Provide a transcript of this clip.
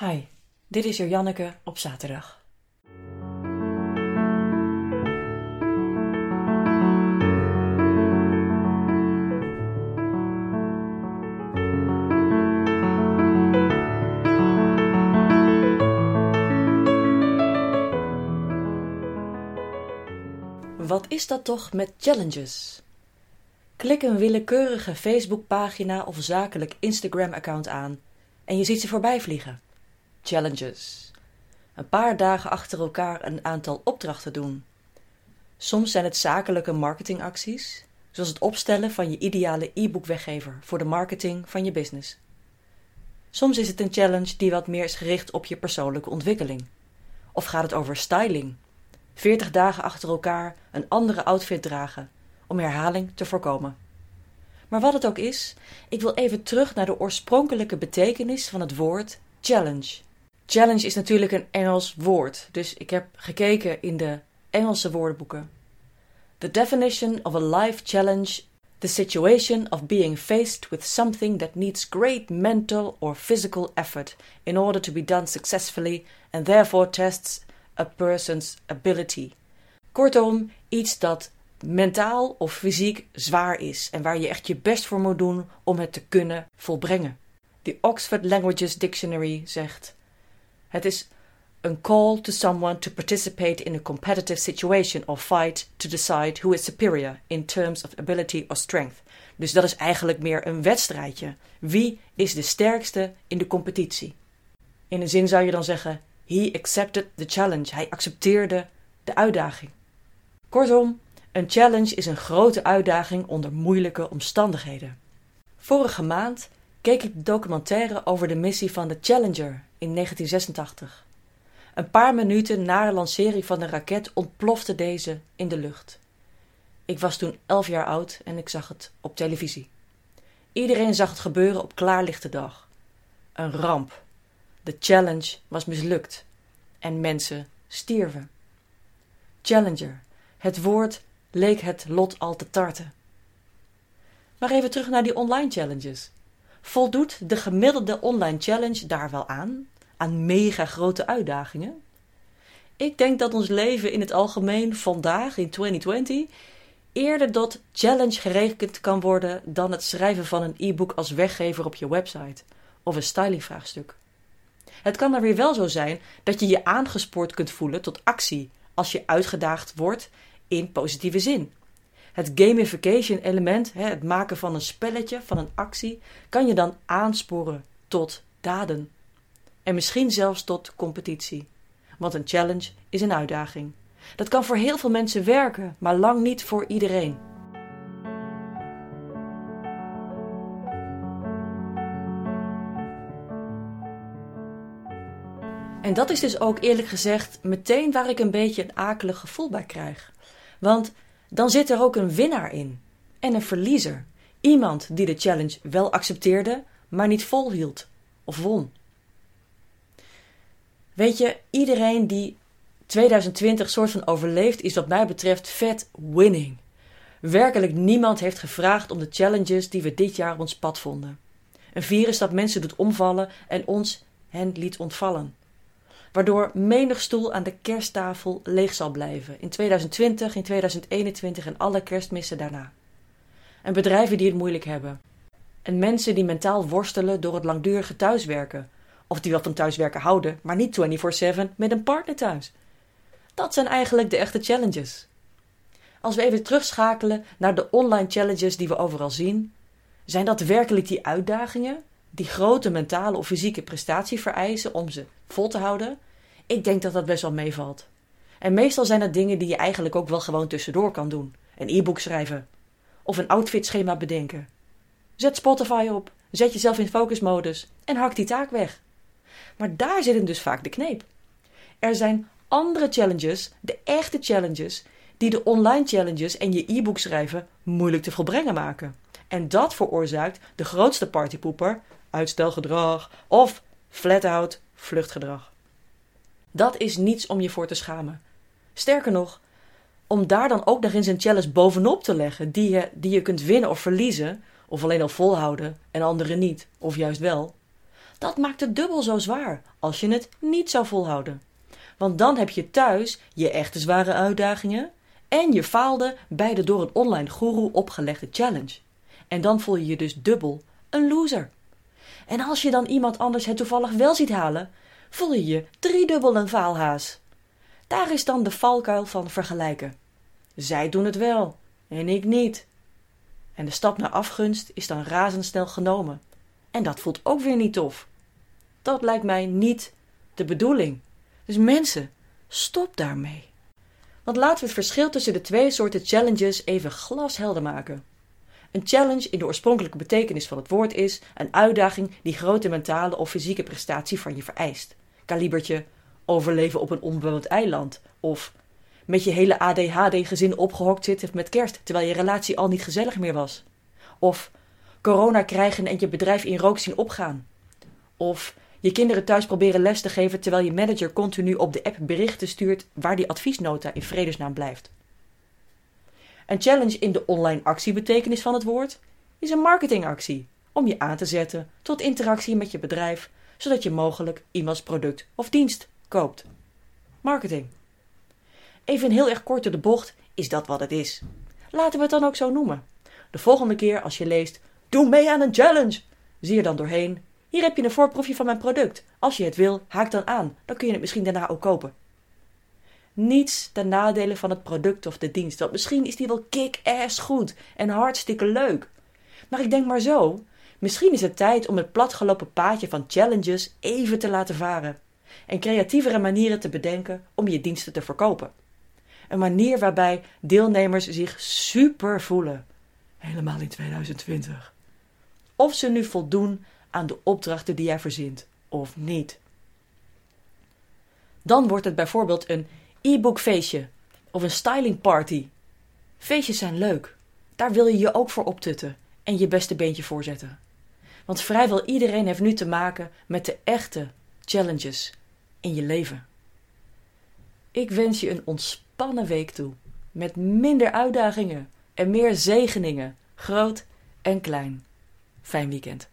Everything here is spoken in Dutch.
Hi, dit is Janneke op zaterdag. Wat is dat toch met challenges? Klik een willekeurige Facebookpagina of zakelijk Instagram-account aan en je ziet ze voorbij vliegen. Challenges. Een paar dagen achter elkaar een aantal opdrachten doen. Soms zijn het zakelijke marketingacties, zoals het opstellen van je ideale e-book-weggever voor de marketing van je business. Soms is het een challenge die wat meer is gericht op je persoonlijke ontwikkeling. Of gaat het over styling? 40 dagen achter elkaar een andere outfit dragen om herhaling te voorkomen. Maar wat het ook is, ik wil even terug naar de oorspronkelijke betekenis van het woord challenge. Challenge is natuurlijk een Engels woord, dus ik heb gekeken in de Engelse woordenboeken. The definition of a life challenge the situation of being faced with something that needs great mental or physical effort in order to be done successfully and therefore tests a person's ability. Kortom, iets dat mentaal of fysiek zwaar is en waar je echt je best voor moet doen om het te kunnen volbrengen. De Oxford Languages Dictionary zegt: Het is een call to someone to participate in a competitive situation or fight to decide who is superior in terms of ability or strength. Dus dat is eigenlijk meer een wedstrijdje. Wie is de sterkste in de competitie? In een zin zou je dan zeggen: He accepted the challenge. Hij accepteerde de uitdaging. Kortom, een challenge is een grote uitdaging onder moeilijke omstandigheden. Vorige maand keek ik documentaire over de missie van de Challenger in 1986. Een paar minuten na de lancering van de raket ontplofte deze in de lucht. Ik was toen elf jaar oud en ik zag het op televisie. Iedereen zag het gebeuren op klaarlichte dag. Een ramp. De challenge was mislukt en mensen stierven. Challenger. Het woord leek het lot al te tarten. Maar even terug naar die online challenges. Voldoet de gemiddelde online challenge daar wel aan? Aan mega grote uitdagingen? Ik denk dat ons leven in het algemeen vandaag, in 2020, eerder tot challenge gerekend kan worden dan het schrijven van een e-book als weggever op je website of een stylingvraagstuk. Het kan er weer wel zo zijn dat je je aangespoord kunt voelen tot actie als je uitgedaagd wordt in positieve zin. Het gamification element, het maken van een spelletje, van een actie, kan je dan aansporen tot daden. En misschien zelfs tot competitie. Want een challenge is een uitdaging. Dat kan voor heel veel mensen werken, maar lang niet voor iedereen. En dat is dus ook eerlijk gezegd meteen waar ik een beetje een akelig gevoel bij krijg. Want dan zit er ook een winnaar in en een verliezer. Iemand die de challenge wel accepteerde, maar niet volhield of won. Weet je, iedereen die 2020 soort van overleeft, is wat mij betreft vet winning. Werkelijk niemand heeft gevraagd om de challenges die we dit jaar ons pad vonden. Een virus dat mensen doet omvallen en ons hen liet ontvallen waardoor menig stoel aan de kersttafel leeg zal blijven in 2020, in 2021 en alle kerstmissen daarna. En bedrijven die het moeilijk hebben. En mensen die mentaal worstelen door het langdurige thuiswerken. Of die wel van thuiswerken houden, maar niet 24/7 met een partner thuis. Dat zijn eigenlijk de echte challenges. Als we even terugschakelen naar de online challenges die we overal zien, zijn dat werkelijk die uitdagingen die grote mentale of fysieke prestatie vereisen om ze vol te houden, ik denk dat dat best wel meevalt. En meestal zijn dat dingen die je eigenlijk ook wel gewoon tussendoor kan doen. Een e-book schrijven. Of een outfitschema bedenken. Zet Spotify op, zet jezelf in focusmodus en hak die taak weg. Maar daar zit hem dus vaak de kneep. Er zijn andere challenges, de echte challenges, die de online challenges en je e-book schrijven moeilijk te volbrengen maken. En dat veroorzaakt de grootste partypoeper, uitstelgedrag of flat-out vluchtgedrag. Dat is niets om je voor te schamen. Sterker nog, om daar dan ook nog eens een challenge bovenop te leggen die je, die je kunt winnen of verliezen, of alleen al volhouden en anderen niet, of juist wel, Dat maakt het dubbel zo zwaar als je het niet zou volhouden. Want dan heb je thuis je echte zware uitdagingen en je faalde bij de door een online guru opgelegde challenge. En dan voel je je dus dubbel een loser. En als je dan iemand anders het toevallig wel ziet halen, voel je je driedubbel een faalhaas. Daar is dan de valkuil van vergelijken. Zij doen het wel en ik niet. En de stap naar afgunst is dan razendsnel genomen. En dat voelt ook weer niet tof. Dat lijkt mij niet de bedoeling. Dus mensen, stop daarmee. Want laten we het verschil tussen de twee soorten challenges even glashelder maken. Een challenge in de oorspronkelijke betekenis van het woord is een uitdaging die grote mentale of fysieke prestatie van je vereist. Kalibertje overleven op een onbewoond eiland of met je hele ADHD-gezin opgehokt zitten met kerst terwijl je relatie al niet gezellig meer was. Of corona krijgen en je bedrijf in rook zien opgaan. Of je kinderen thuis proberen les te geven terwijl je manager continu op de app berichten stuurt waar die adviesnota in vredesnaam blijft. Een challenge in de online actiebetekenis van het woord is een marketingactie om je aan te zetten tot interactie met je bedrijf, zodat je mogelijk iemands product of dienst koopt. Marketing. Even heel erg kort door de bocht is dat wat het is. Laten we het dan ook zo noemen. De volgende keer als je leest: Doe mee aan een challenge, zie er dan doorheen. Hier heb je een voorproefje van mijn product. Als je het wil, haak dan aan. Dan kun je het misschien daarna ook kopen niets ten nadele van het product of de dienst. Want misschien is die wel kick-ass goed en hartstikke leuk. Maar ik denk maar zo. Misschien is het tijd om het platgelopen paadje van challenges even te laten varen. En creatievere manieren te bedenken om je diensten te verkopen. Een manier waarbij deelnemers zich super voelen. Helemaal in 2020. Of ze nu voldoen aan de opdrachten die jij verzint, of niet. Dan wordt het bijvoorbeeld een e-bookfeestje of een styling party. Feestjes zijn leuk. Daar wil je je ook voor optutten en je beste beentje voor zetten. Want vrijwel iedereen heeft nu te maken met de echte challenges in je leven. Ik wens je een ontspannen week toe, met minder uitdagingen en meer zegeningen, groot en klein. Fijn weekend.